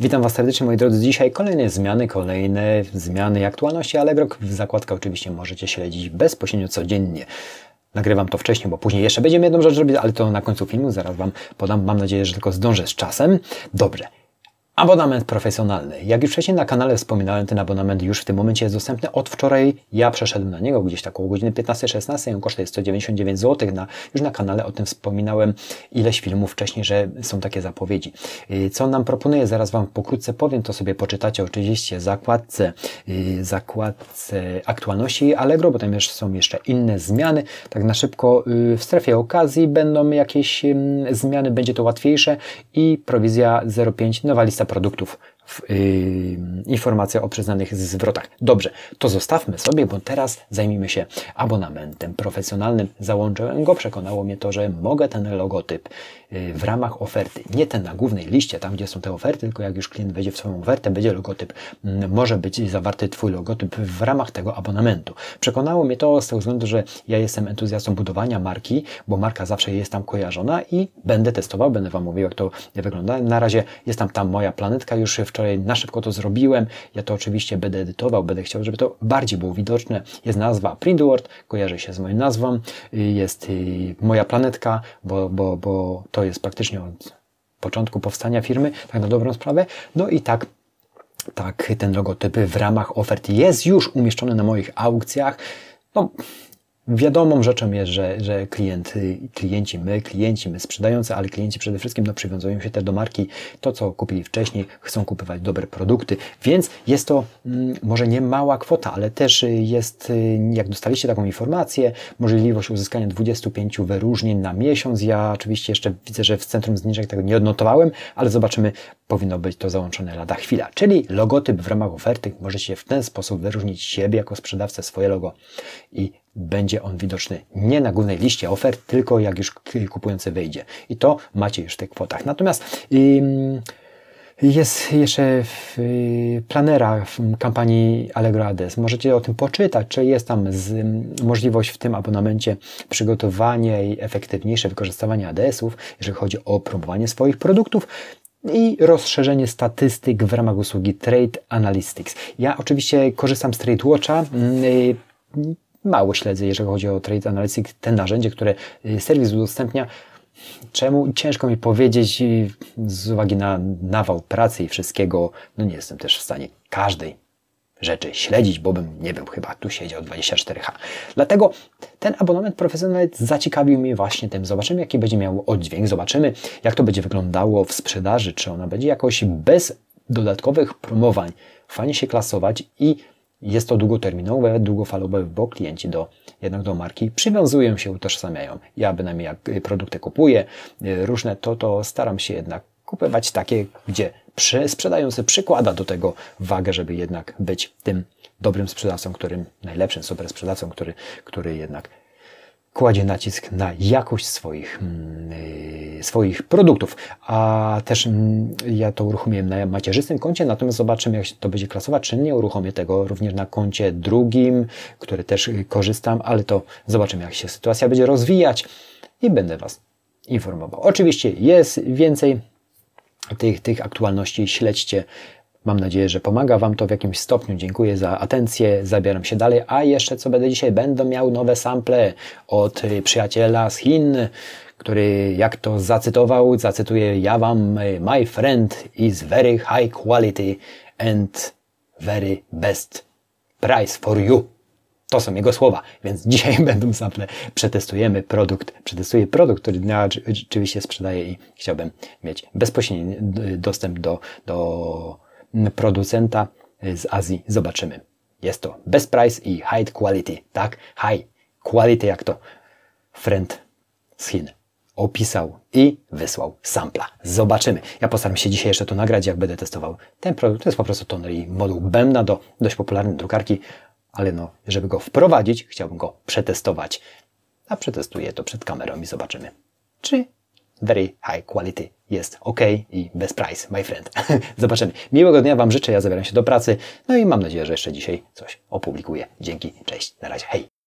Witam Was serdecznie moi drodzy. Dzisiaj kolejne zmiany, kolejne zmiany i aktualności Allegro. Zakładkę oczywiście możecie śledzić bezpośrednio codziennie. Nagrywam to wcześniej, bo później jeszcze będziemy jedną rzecz robić, ale to na końcu filmu zaraz Wam podam. Mam nadzieję, że tylko zdążę z czasem. Dobrze. Abonament profesjonalny. Jak już wcześniej na kanale wspominałem, ten abonament już w tym momencie jest dostępny. Od wczoraj ja przeszedłem na niego gdzieś tak około godziny 15-16. On kosztuje 199 zł. Na, już na kanale o tym wspominałem ileś filmów wcześniej, że są takie zapowiedzi. Y, co on nam proponuje? Zaraz Wam pokrótce powiem, to sobie poczytacie oczywiście zakładce, y, zakładce aktualności Allegro, bo tam jeszcze są jeszcze inne zmiany. Tak na szybko y, w strefie okazji będą jakieś zmiany, będzie to łatwiejsze i prowizja 0,5, nowa lista produktów, yy, informacja o przyznanych zwrotach. Dobrze, to zostawmy sobie, bo teraz zajmijmy się abonamentem profesjonalnym. Załączyłem go, przekonało mnie to, że mogę ten logotyp yy, w ramach oferty, nie ten na głównej liście, tam gdzie są te oferty, tylko jak już klient wejdzie w swoją ofertę, będzie logotyp, yy, może być zawarty Twój logotyp w ramach tego abonamentu. Przekonało mnie to z tego względu, że ja jestem entuzjastą budowania marki, bo marka zawsze jest tam kojarzona i będę testował, będę Wam mówił, jak to wygląda. Na razie jest tam ta moja planetka, już wczoraj na szybko to zrobiłem. Ja to oczywiście będę edytował, będę chciał, żeby to bardziej było widoczne. Jest nazwa Printword, kojarzy się z moją nazwą. Jest y, moja planetka, bo, bo, bo to jest praktycznie od początku powstania firmy, tak na dobrą sprawę. No i tak tak, ten logotyp w ramach ofert jest już umieszczony na moich aukcjach. No, Wiadomą rzeczą jest, że, że klient, klienci, my, klienci, my sprzedający, ale klienci przede wszystkim no, przywiązują się też do marki, to co kupili wcześniej, chcą kupować dobre produkty, więc jest to mm, może nie mała kwota, ale też jest, y, jak dostaliście taką informację, możliwość uzyskania 25 wyróżnień na miesiąc. Ja oczywiście jeszcze widzę, że w centrum zniżek tego nie odnotowałem, ale zobaczymy, powinno być to załączone lada chwila. Czyli logotyp w ramach oferty możecie w ten sposób wyróżnić siebie jako sprzedawcę, swoje logo i będzie on widoczny nie na głównej liście ofert, tylko jak już kupujący wyjdzie. I to macie już w tych kwotach. Natomiast jest jeszcze w planera w kampanii Allegro Ades. Możecie o tym poczytać, czy jest tam możliwość w tym abonamencie przygotowania i efektywniejsze wykorzystywanie ADS-ów, jeżeli chodzi o promowanie swoich produktów i rozszerzenie statystyk w ramach usługi Trade Analytics. Ja oczywiście korzystam z TradeWatcha mało śledzę, jeżeli chodzi o Trade Analytics, te narzędzie, które y, serwis udostępnia. Czemu? Ciężko mi powiedzieć z uwagi na nawał pracy i wszystkiego. No nie jestem też w stanie każdej rzeczy śledzić, bo bym, nie wiem, chyba tu siedział 24H. Dlatego ten abonament profesjonalny zaciekawił mnie właśnie tym. Zobaczymy, jaki będzie miał oddźwięk, zobaczymy, jak to będzie wyglądało w sprzedaży, czy ona będzie jakoś bez dodatkowych promowań fajnie się klasować i jest to długoterminowe, długofalowe, bo klienci do, jednak do marki przywiązują się, utożsamiają. Ja bynajmniej jak produkty kupuję, y, różne, to, to staram się jednak kupować takie, gdzie przy, sprzedający przykłada do tego wagę, żeby jednak być tym dobrym sprzedawcą, którym, najlepszym super sprzedawcą, który, który jednak kładzie nacisk na jakość swoich, mm, y, swoich produktów. A też mm, ja to uruchomiłem na macierzystym koncie, natomiast zobaczymy, jak się to będzie klasować, czy nie uruchomię tego również na koncie drugim, który też korzystam, ale to zobaczymy, jak się sytuacja będzie rozwijać i będę Was informował. Oczywiście jest więcej tych, tych aktualności, śledźcie Mam nadzieję, że pomaga Wam to w jakimś stopniu. Dziękuję za atencję, zabieram się dalej. A jeszcze co będę dzisiaj? Będę miał nowe sample od przyjaciela z Chin, który jak to zacytował, zacytuję ja Wam, my friend is very high quality and very best price for you. To są jego słowa, więc dzisiaj będą sample, przetestujemy produkt, przetestuję produkt, który ja oczywiście sprzedaję i chciałbym mieć bezpośredni dostęp do, do producenta z Azji. Zobaczymy. Jest to best price i high quality, tak? High quality, jak to friend z Chin opisał i wysłał sampla. Zobaczymy. Ja postaram się dzisiaj jeszcze to nagrać, jak będę testował ten produkt. To jest po prostu toner i moduł Bemna do dość popularnej drukarki, ale no, żeby go wprowadzić, chciałbym go przetestować. A przetestuję to przed kamerą i zobaczymy, czy very high quality jest ok i bez price, my friend. Zobaczymy. Miłego dnia Wam życzę, ja zabieram się do pracy, no i mam nadzieję, że jeszcze dzisiaj coś opublikuję. Dzięki, cześć, na razie, hej!